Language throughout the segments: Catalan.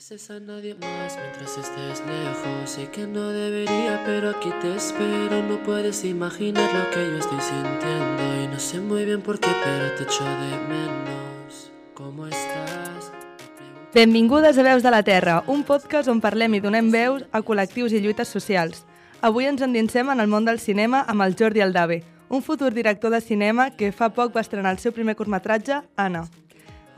Beses a nadie más mientras estés lejos. Sé que no debería, pero aquí te espero. No puedes imaginar lo que yo estoy sintiendo. Y no sé muy bien por qué, pero te echo de menos. ¿Cómo estás? Benvingudes a Veus de la Terra, un podcast on parlem i donem veus a col·lectius i lluites socials. Avui ens endinsem en el món del cinema amb el Jordi Aldave, un futur director de cinema que fa poc va estrenar el seu primer curtmetratge, Anna.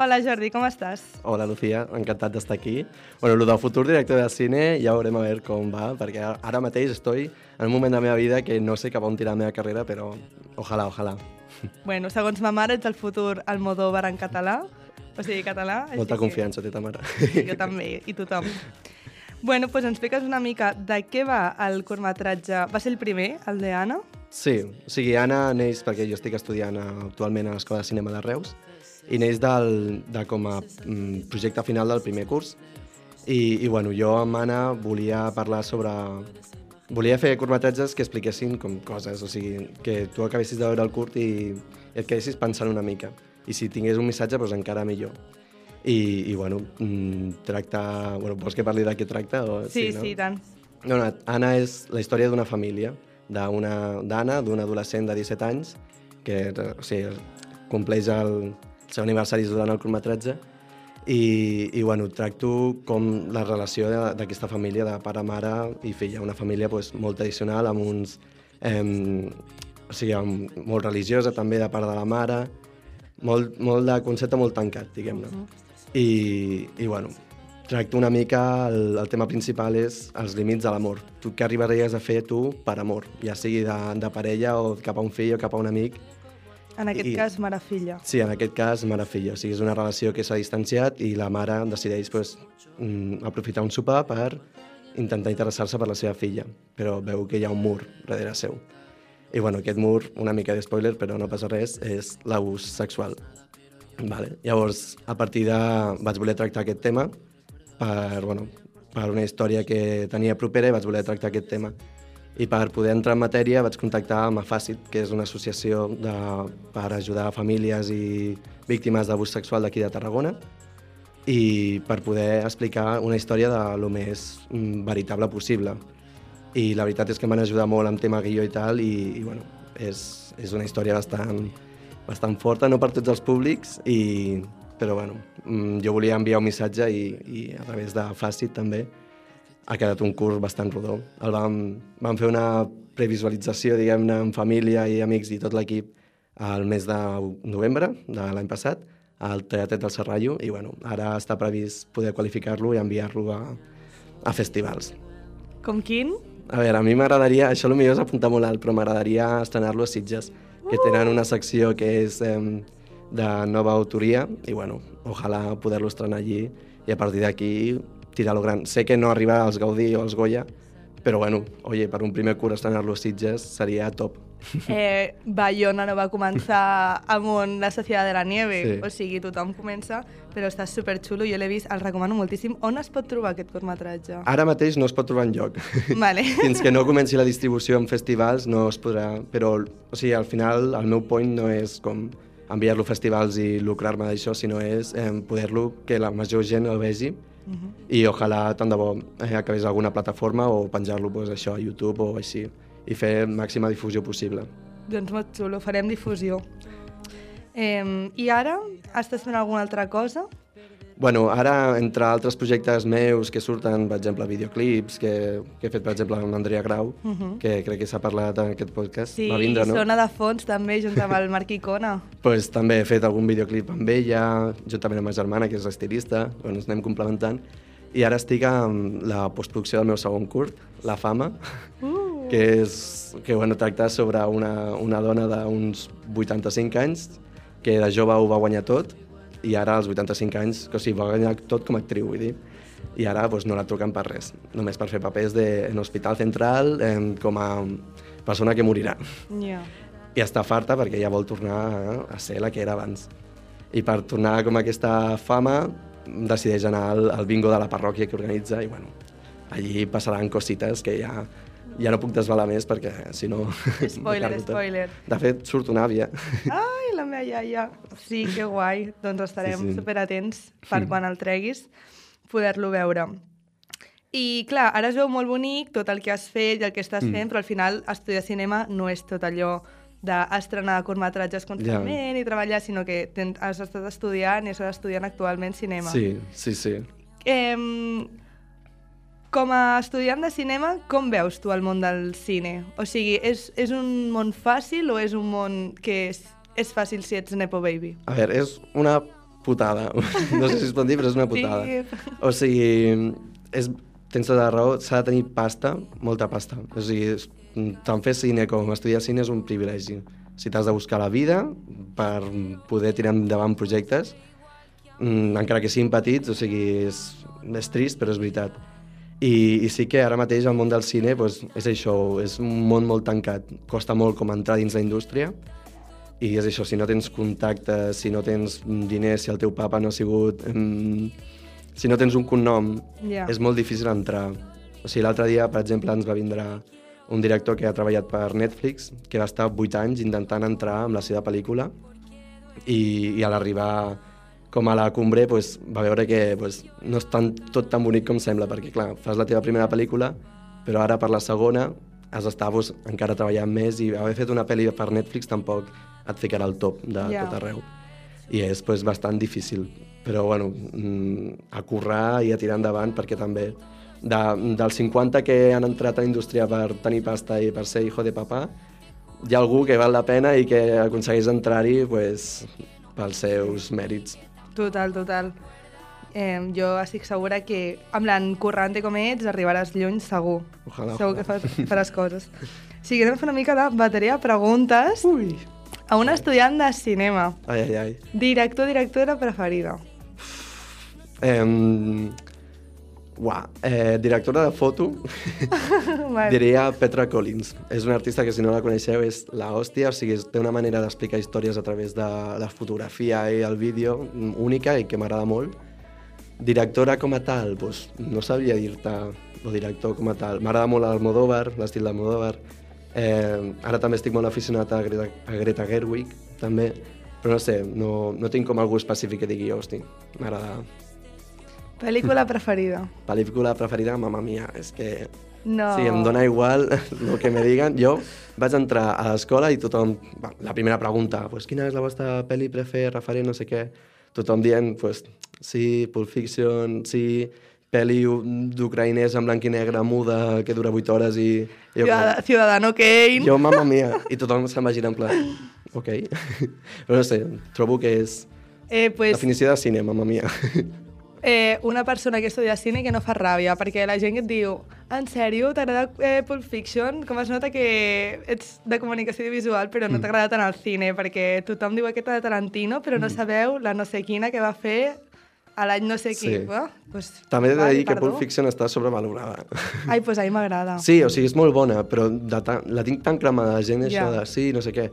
Hola Jordi, com estàs? Hola Lucía, encantat d'estar aquí. Bueno, el del futur director de cine ja veurem a veure com va, perquè ara mateix estoy en un moment de la meva vida que no sé cap on tirar la meva carrera, però ojalà, ojalà. Bueno, segons ma mare, ets el futur Almodóvar en català, o sigui, català. Molta que- confiança té ta mare. Jo també, i tothom. Bueno, doncs ens expliques una mica de què va el curtmetratge. Va ser el primer, el de Anna? Sí, o sigui, Anna neix perquè jo estic estudiant actualment a l'Escola de Cinema de Reus i neix del, de com a mm, projecte final del primer curs i, i bueno, jo amb Anna volia parlar sobre... Volia fer curtmetratges que expliquessin com coses, o sigui, que tu acabessis de veure el curt i et quedessis pensant una mica. I si tingués un missatge, doncs encara millor. I, i bueno, mm, tracta... Bueno, vols que parli de què tracta? O, Sí, sí, no? i tant. No, no, Anna és la història d'una família, d'una d'Anna, d'un adolescent de 17 anys, que o sigui, compleix el seu aniversari durant el curtmetratge, i, i bueno, tracto com la relació d'aquesta família de pare, mare i filla, una família pues, molt tradicional, amb uns... Eh, o sigui, amb, molt religiosa també de part de la mare, molt, molt de concepte molt tancat, diguem-ne. I, I, bueno, tracto una mica, el, el tema principal és els límits de l'amor. Tu què arribaries a fer tu per amor, ja sigui de, de parella o cap a un fill o cap a un amic. En aquest I- cas, mare-filla. Sí, en aquest cas, mare-filla. O sigui, és una relació que s'ha distanciat i la mare decideix pues, mm, aprofitar un sopar per intentar interessar-se per la seva filla, però veu que hi ha un mur darrere seu. I bueno, aquest mur, una mica de spoiler, però no passa res, és l'abús sexual. Vale. Llavors, a partir de... vaig voler tractar aquest tema per, bueno, per una història que tenia propera i vaig voler tractar aquest tema. I per poder entrar en matèria vaig contactar amb Afàcit, que és una associació de, per ajudar famílies i víctimes d'abús sexual d'aquí de Tarragona i per poder explicar una història de lo més mm, veritable possible. I la veritat és que m'han ajudat molt amb tema guió i tal, i, i bueno, és, és una història bastant, bastant forta, no per tots els públics, i, però bueno, mm, jo volia enviar un missatge i, i a través de Fàcit també ha quedat un curs bastant rodó. El vam, vam fer una previsualització, diguem-ne, amb família i amics i tot l'equip al mes de novembre de l'any passat al Teatret del Serrallo i bueno, ara està previst poder qualificar-lo i enviar-lo a, a festivals. Com quin? A veure, a mi m'agradaria, això potser és apuntar molt alt, però m'agradaria estrenar-lo a Sitges, que tenen una secció que és eh, de nova autoria i bueno, ojalà poder-lo estrenar allí i a partir d'aquí tirar-lo gran. Sé que no arriba als Gaudí o als Goya, però bueno, oye, per un primer curs estrenar-lo a Sitges seria top. Eh, Bayona no va començar amb un La Societat de la Nieve, Sí. o sigui, tothom comença, però està superxulo, jo l'he vist, el recomano moltíssim. On es pot trobar aquest curtmetratge? Ara mateix no es pot trobar en lloc. Vale. Fins que no comenci la distribució en festivals no es podrà... Però, o sigui, al final el meu point no és com enviar-lo a festivals i lucrar-me d'això, sinó és eh, poder-lo que la major gent el vegi i ojalà tant de bo eh, acabés alguna plataforma o penjar-lo pues, això a YouTube o així i fer màxima difusió possible. Doncs molt xulo, farem difusió. Eh, I ara, estàs fent alguna altra cosa? Bueno, ara, entre altres projectes meus que surten, per exemple, videoclips, que, que he fet, per exemple, amb Andrea Grau, uh -huh. que crec que s'ha parlat en aquest podcast, Sí, va vindre, no? sona de fons també, junt amb el Marc Icona. pues, també he fet algun videoclip amb ella, juntament amb ma germana, que és estilista, bueno, ens anem complementant, i ara estic amb la postproducció del meu segon curt, La fama, Uh. que, és, que bueno, tracta sobre una, una dona d'uns 85 anys que de jove ho va guanyar tot i ara als 85 anys, que o sigui, va guanyar tot com a actriu, vull dir, i ara doncs, no la truquen per res, només per fer papers de, en Hospital Central eh, com a persona que morirà. Ja. I està farta perquè ja vol tornar a, a ser la que era abans. I per tornar com a aquesta fama, decideix anar al, al bingo de la parròquia que organitza i, bueno, allí passaran cosites que ja, ja no puc desvelar més perquè, si no... Spoiler, spoiler. De fet, surt una àvia. Ai, la meva iaia. Sí, que guai. Doncs estarem Sí, sí. superatents per quan el treguis poder-lo veure. I clar, ara es veu molt bonic tot el que has fet i el que estàs Mm. fent, però al final estudiar cinema no és tot allò d'estrenar curtmetratges constantment i treballar, sinó que has estat estudiant i estàs estudiant actualment cinema. Sí, sí, sí. Eh, com a estudiant de cinema, com veus tu el món del cine? O sigui, és, és un món fàcil o és un món que és, és fàcil si ets Nepo Baby? A veure, és una putada. No sé si es pot dir, però és una putada. Sí. O sigui, és, tens tota la raó, s'ha de tenir pasta, molta pasta. O sigui, tant fer cine com estudiar cine és un privilegi. Si t'has de buscar la vida per poder tirar endavant projectes, mm, encara que siguin petits, o sigui, és, és trist, però és veritat. I, I sí que ara mateix el món del cine doncs, és això, és un món molt tancat. Costa molt com entrar dins la indústria i és això, si no tens contactes, si no tens diners, si el teu papa no ha sigut... Mm, si no tens un cognom, Ja. és molt difícil entrar. O sigui, l'altre dia, per exemple, ens va vindre un director que ha treballat per Netflix, que va estar 8 anys intentant entrar amb la seva pel·lícula i, i a l'arribar com a la cumbre pues, va veure que pues, no és tan, tot tan bonic com sembla, perquè clar, fas la teva primera pel·lícula, però ara per la segona has d'estar pues, encara treballant més i haver fet una pel·li per Netflix tampoc et ficarà al top de Ja. tot arreu. I és pues, bastant difícil, però bueno, mm, a currar i a tirar endavant perquè també de, dels 50 que han entrat a la indústria per tenir pasta i per ser hijo de papà, hi ha algú que val la pena i que aconsegueix entrar-hi pues, pels seus mèrits. Total, total. Eh, jo estic segura que, amb l'en currante com ets, arribaràs lluny segur. Ojalà, segur ojalà. que fas, faràs coses. A fer una mica de bateria de preguntes Ui! A un estudiant de cinema. Ai, ai, ai. Director, directora preferida. Eh, uà, eh, directora de foto, vale. diria Petra Collins. És una artista que, si no la coneixeu, és la hòstia, o sigui, té una manera d'explicar històries a través de la fotografia i el vídeo mm, única i que m'agrada molt. Directora com a tal, doncs, no sabria dir-te el director com a tal. M'agrada molt Almodóvar, l'estil d'Almodóvar. Eh, ara també estic molt aficionat a Greta, a Greta Gerwig, també. Però no sé, no, no tinc com algú específic que digui, hosti, m'agrada Pel·lícula preferida. pel·lícula preferida, mamma mia, és que... No. Sí, em dona igual el que me diguen. Jo vaig entrar a l'escola i tothom... va, La primera pregunta, pues, quina és la vostra pel·li prefer, referent, no sé què. Tothom dient, pues, sí, Pulp Fiction, sí, pel·li d'ucraïnès en blanc i negre, muda, que dura 8 hores i... jo, Ciudad Ciudadano Kane. jo, mamma mia, i tothom se'n va girar en plan, ok. Però no sé, trobo que és Eh, pues, definició de cine, mamma mia. eh, una persona que estudia cine que no fa ràbia, perquè la gent que et diu en sèrio, t'agrada eh, Pulp Fiction? Com es nota que ets de comunicació visual però Mm. no t'agrada tant el cine, perquè tothom diu aquesta de Tarantino, però no sabeu la no sé quina que va fer a l'any no sé qui. Sí. Ah, pues, També he de dir que. Pulp Fiction està sobrevalorada. Ai, pues a mi m'agrada. Sí, o sigui, és molt bona, però de ta la tinc tan cremada de gent, això Ja. de sí, no sé què.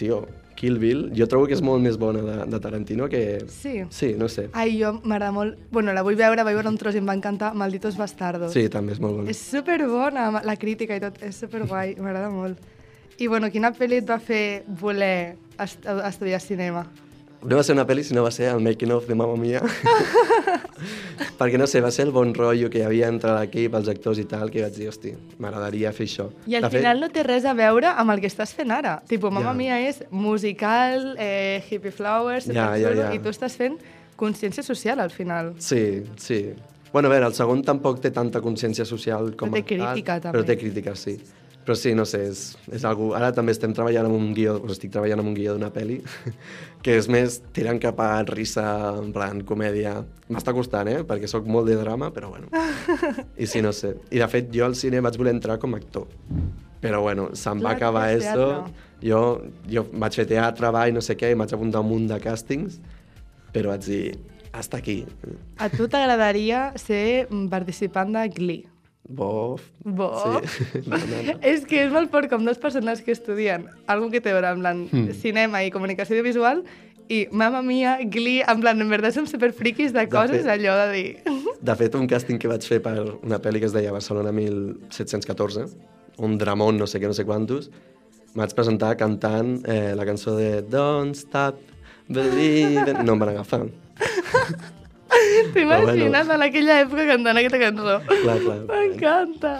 Tio, Kill Bill, jo trobo que és molt més bona de, de Tarantino que... Sí. Sí, no sé. Ai, jo m'agrada molt... Bueno, la vull veure, vaig veure un tros i em va encantar Malditos Bastardos. Sí, també és molt bona. És superbona, la crítica i tot, és superguai, m'agrada molt. I bueno, quina pel·li et va fer voler est estudiar cinema? No va ser una pel·li, sinó va ser el making of de Mamma Mia. Perquè, no sé, va ser el bon rotllo que hi havia entre l'equip, els actors i tal, que vaig dir, hosti, m'agradaria fer això. I al De fet, final no té res a veure amb el que estàs fent ara. Tipo, Mamma Ja. Mia és musical, eh, hippie flowers, ja, superxulo, ja. i tu estàs fent consciència social al final. Sí, sí. Bueno, a veure, el segon tampoc té tanta consciència social com Però té el tal, crítica, també. Però té crítica, sí. Però sí, no sé, és, és algú... Ara també estem treballant amb un guió, o estic treballant amb un guió d'una pel·li, que és més tirant cap a risa, en plan, comèdia. M'està costant, eh? Perquè sóc molt de drama, però bueno. I sí, no sé. I de fet, jo al cine vaig voler entrar com a actor. Però bueno, se'm va acabar teatre. Jo, jo vaig fer teatre, ball, no sé què, i vaig apuntar un munt de càstings, però vaig dir, hasta aquí. A tu t'agradaria ser participant de Glee? Bof. Bo. Sí. No, no, no. És que és molt fort com dues persones que estudien algo que té a veure amb la Hmm. cinema i comunicació audiovisual i Mamma Mia, Glee, en plan, en veritat som super friquis de coses, fet. allò de dir... De fet, un càsting que vaig fer per una pel·li que es deia Barcelona 1714, un dramón no sé què, no sé quantos, m'haig presentar cantant eh, la cançó de Don't Stop Believing... No em van agafar. T'imagines bueno. en aquella època cantant aquesta cançó? Clar, clar. M'encanta.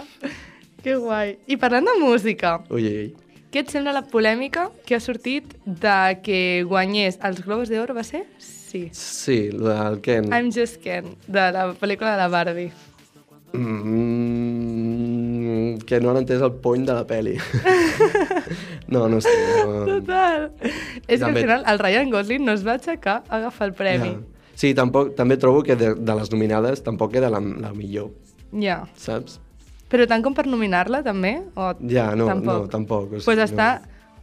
Que guai. I parlant de música, Ui, ui, què et sembla la polèmica que ha sortit de que guanyés els Globos d'Or, va ser? Sí. Sí, el Ken. I'm Just Ken, de la pel·lícula de la Barbie. Mm, que no han entès el point de la peli. no, no sé. No... Total. És que al final el Ryan Gosling no es va aixecar a agafar el premi. Ja. Sí, tampoc, també trobo que de, de les nominades tampoc era la, la millor, Ja. saps? Però tant com per nominar-la, també? O Ja, no, tampoc? no, tampoc. o Doncs sigui, pues està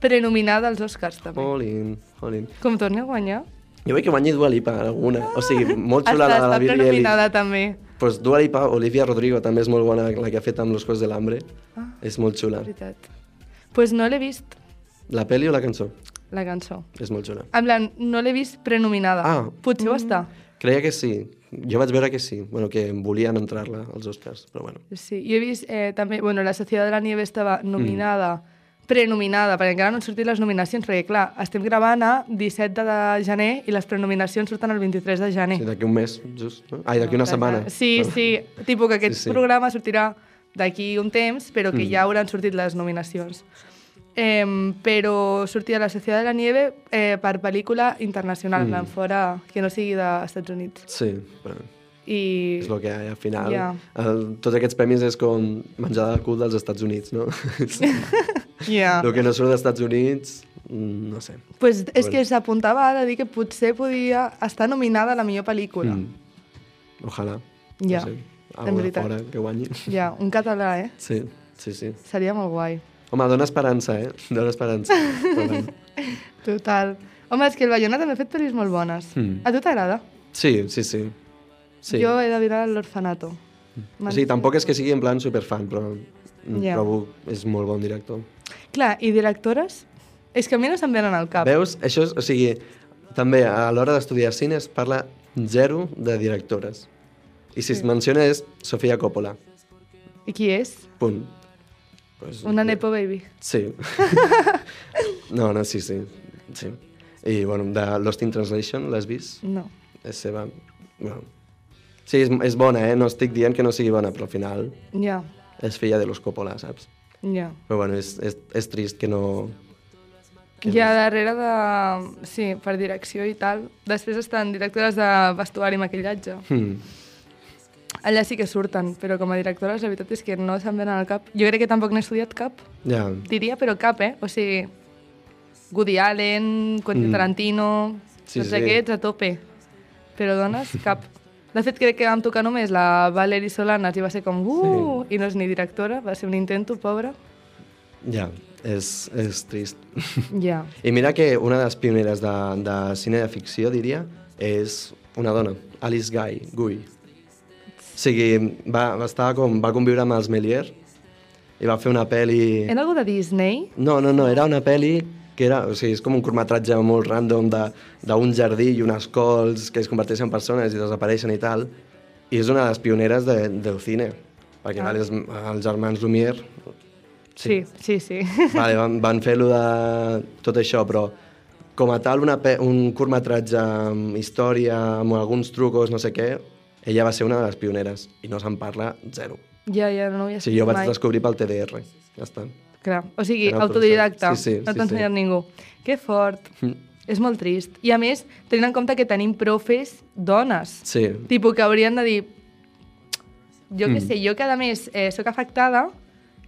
prenominada als Oscars, també. Jolín, jolín. Com torni a guanyar. Jo veig que guanyi Dua Lipa, alguna. O sigui, molt xula està, la de està la Billie Eilish. prenominada, també. Pues Dua Lipa, Olivia Rodrigo també és molt bona, la que ha fet amb Los Juegos del Hambre. Ah. És molt xula. veritat. Doncs pues no l'he vist, La peli o la cançó? La cançó. És molt xula. En plan, no l'he vist prenominada. Ah. Potser ho està. Creia que sí. Jo vaig veure que sí. Bueno, que volien entrar-la als Oscars, però bueno. Sí, jo he vist eh, també... Bueno, la Societat de la Nieve estava Mm. nominada, prenominada, perquè encara no han sortit les nominacions, perquè, clar, estem gravant a 17 de gener i les prenominacions surten el 23 de gener. Sí, d'aquí un mes, just. No? Ai, d'aquí una setmana. Sí, sí. Tipo que aquest Sí, sí. programa sortirà d'aquí un temps, però que Mm. ja hauran sortit les nominacions. Eh, però sortia la Societat de la Nieve eh, per pel·lícula internacional, Mm. fora que no sigui dels Estats Units. Sí, I... és el que hi ha, al final. Ja. El, tots aquests premis és com menjar del cul dels Estats Units, no? Yeah. el que no surt dels Estats Units, mm, no sé. Pues és Bueno. que s'apuntava ara a dir que potser podia estar nominada a la millor pel·lícula. Mm. Ojalà. Ja, No sé, en de veritat. fora que guanyi. Ja, un català, eh? Sí, sí, sí. Seria molt guai. Home, dona esperança, eh? Dona esperança. Total. Home, és que el Bayona també ha fet pel·lis molt bones. Mm. A tu t'agrada? Sí, sí, sí. sí. Jo he de mirar l'Orfanato. O sigui, tampoc és que sigui en plan superfan, però yeah. trobo és molt bon director. Clar, i directores? És que a mi no se'm venen al cap. Veus? Això és, o sigui, també a l'hora d'estudiar cine es parla zero de directores. I si es menciona és Sofia Coppola. I qui és? Punt. Pues, Una Nepo Baby. Sí. no, no, sí, sí. sí. I, bueno, de Lost in Translation, l'has vist? No. És seva... Bueno. Sí, és, és bona, eh? No estic dient que no sigui bona, però al final Ja, és filla de los Coppola, saps? ja. Però bueno, és, és, és trist que no... Que Ja darrere de... Sí, per direcció i tal. Després estan directores de vestuari i maquillatge. no... Hmm. Allà sí que surten, però com a directores la veritat és que no se'm venen al cap. Jo crec que tampoc n'he estudiat cap, Ja, diria, però cap, eh? O sigui, Woody Allen, Quentin Mm. Tarantino, Sí, tots sí. aquests a tope. Però dones, cap. De fet, crec que vam tocar només la Valerie Solanas i va ser com, uh, i no és ni directora, va ser un intento, pobra. ja, és, és trist. Ja. I mira que una de les pioneres de, de cine de ficció, diria, és una dona, Alice Guy, Guy. O sigui, va, va, estar com, va conviure amb els Méliès i va fer una pel·li... Era algú de Disney? No, no, no, era una pel·li que era, o sigui, és com un curtmetratge molt random de- d'un jardí i unes cols que es converteixen en persones i desapareixen i tal. I és una de les pioneres de, del cine, perquè Ah. els, els germans Lumière Sí, sí, sí. vale, van, van fer lo de tot això, però com a tal una un curtmetratge amb història, amb alguns trucos, no sé què, ella va ser una de les pioneres i no se'n parla zero. ja, ja, no ho sigui, jo vaig mai. descobrir pel TDR, ja està. Clar. O sigui, Era autodidacta. Sí, sí, no sí, t'ha ensenyat sí. ningú. Que fort. Mm. És molt trist. I a més, tenint en compte que tenim profes dones. Sí, Tipo que haurien de dir... Jo què Mm. sé, jo que a més eh, sóc afectada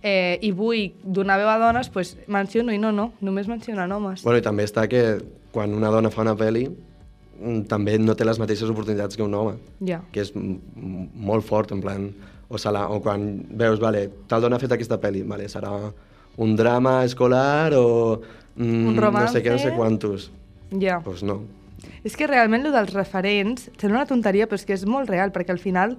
eh, i vull donar veu a dones, pues menciono i no, no, només mencionen homes. Bueno, i també està que quan una dona fa una pel·li també no té les mateixes oportunitats que un home, Ja. que és m- m- molt fort, en plan... O, serà, o quan veus, vale, tal dona ha fet aquesta pel·li, vale, serà un drama escolar o mm, no sé què, no sé quantos. Ja. Doncs pues no. És que realment el dels referents sembla una tonteria, però és que és molt real, perquè al final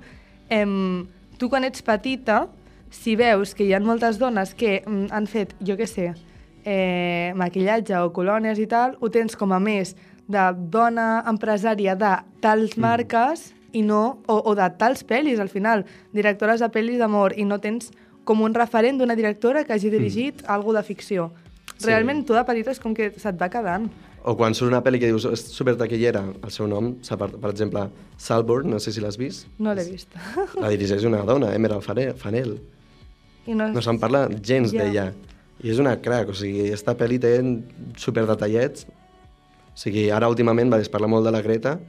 em, tu quan ets petita, si veus que hi ha moltes dones que mm, han fet, jo què sé, eh, maquillatge o colònies i tal, ho tens com a més de dona empresària de tals Mm. marques i no, o, o de tals pel·lis, al final, directores de pel·lis d'amor, i no tens com un referent d'una directora que hagi dirigit mm. alguna de ficció. Sí. Realment, tu de petita és com que se't va quedant. O quan surt una pel·li que dius, és supertaquillera, el seu nom, per, per exemple, Salborn, no sé si l'has vist, No l'he vist. la dirigeix una dona, Emerald Fane- Fanel. I no, No se'n parla gens Ja. d'ella. I és una crac, o sigui, esta pel·li té superdetallets. O sigui, ara últimament va es parla molt de la Greta,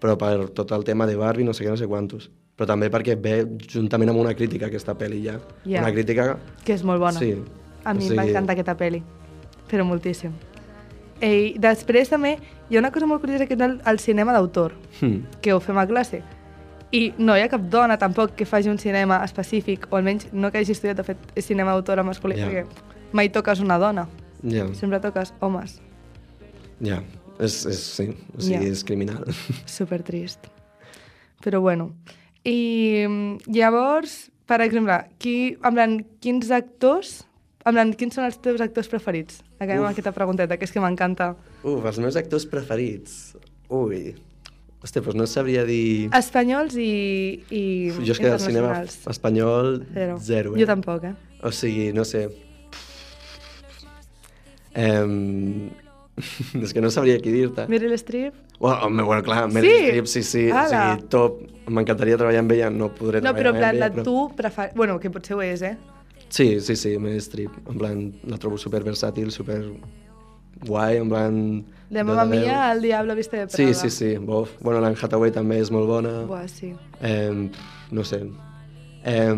però per tot el tema de Barbie, no sé què, no sé quantos. Però també perquè ve juntament amb una crítica aquesta pel·li ja. Ja. Una crítica... que és molt bona. Sí. A mi O sigui- encantar aquesta pel·li, però moltíssim. I després també hi ha una cosa molt curiosa que és el, el cinema d'autor, Hmm. que ho fem a classe. I no hi ha cap dona tampoc que faci un cinema específic, o almenys no que hagi estudiat de fet cinema d'autor masculí, Ja. perquè mai toques una dona, Ja, sempre toques homes. ja. És, és, sí, o sigui, Ja. és criminal. Super trist. Però bueno. I mm, llavors, per exemple, qui, en plan, quins actors, en plan, quins són els teus actors preferits? Acabem Uf. amb aquesta pregunteta, que és que m'encanta. Uf, els meus actors preferits. Ui. Hòstia, doncs no sabria dir... Espanyols i, i jo és que del cinema espanyol, Zero. zero. eh? Jo tampoc, eh? O sigui, no sé... Um, és que no sabria qui dir-te. Meryl Streep? Bueno, home, bueno, clar, Meryl Sí? Streep, sí, sí. O Ala. sigui, top. M'encantaria treballar amb ella, no podré No, treballar però en plan, amb de ella. tu prefer... Bueno, que potser ho és, eh? Sí, sí, sí, Meryl Streep. En plan, la trobo super versàtil, super guai, en plan... De Mamma veu. Mia, El Diablo viste de Sí, Prada. sí, sí. Bof. Bueno, l'Anne Hathaway també és molt bona. Buah, sí. Eh, no sé. Eh,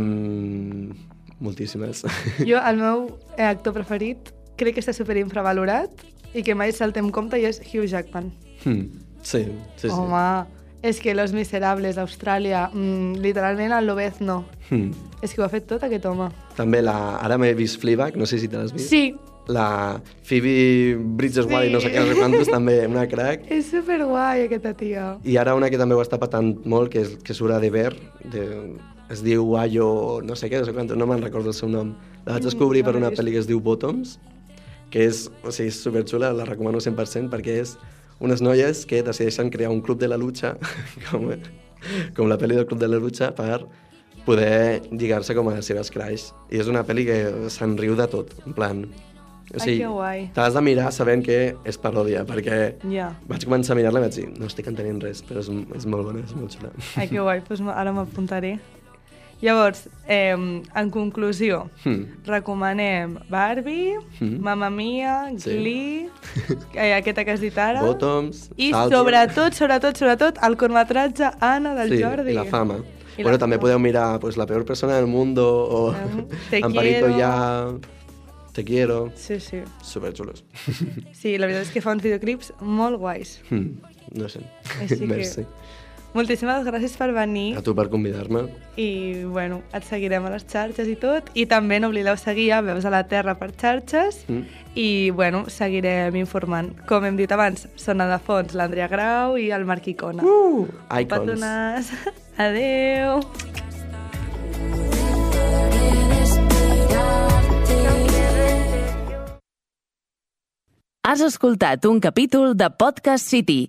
moltíssimes. Jo, el meu eh, actor preferit, crec que està super infravalorat i que mai saltem compte i és Hugh Jackman. Hmm. Sí, sí, sí. Home, és que Los Miserables, Austràlia, mm, literalment el Lobezno. Hmm. És que ho ha fet tot aquest home. També la... Ara m'he vist Fleabag, no sé si te l'has vist. Sí, La Phoebe Bridges-White, Sí. no sé què, no sé quantos, també una crac. és superguai aquesta tia. I ara una que també ho està patant molt, que, és, que surt a De Ver, de, es diu Ayo, no sé què, no sé quantos, no me'n recordo el seu nom. La vaig descobrir Mm, no per una pel·li que es diu Bottoms, que és, o sigui, és superxula, la recomano 100% perquè és unes noies que decideixen crear un club de la lucha, com, com la pel·li del club de la lucha, per poder lligar-se com a les seves crush. I és una pel·li que se'n riu de tot, en plan... O sigui, t'has de mirar sabent que és paròdia, perquè Ja. vaig començar a mirar-la i vaig dir, no estic entenent res, però és, és molt bona, és molt xula. Ai, que guai, doncs ara m'apuntaré. Llavors, eh, en conclusió, Hmm. recomanem Barbie, Mm. Mamma Mia, Sí. Glee, eh, aquesta que has dit ara, Bottoms, i Salto. sobretot, sobretot, sobretot, el curtmetratge Anna del sí, Jordi. i la fama. I bueno, la també fama. podeu mirar pues, La peor persona del mundo o Mhm. Te Amparito quiero. ya, Te quiero. Sí, sí. Superxulos. Sí, la veritat és que fa uns videoclips molt guais. Hmm, no sé. Així que- Merci. Moltíssimes gràcies per venir A tu per convidar-me. i, bueno, et seguirem a les xarxes i tot. I també no oblideu seguir a Veus a la Terra per xarxes Mm. i, bueno, seguirem informant. Com hem dit abans, sona de fons l'Andrea Grau i el Marc Icona. Uh, icons. Petones. Adeu. Has escoltat un capítol de Podcast City,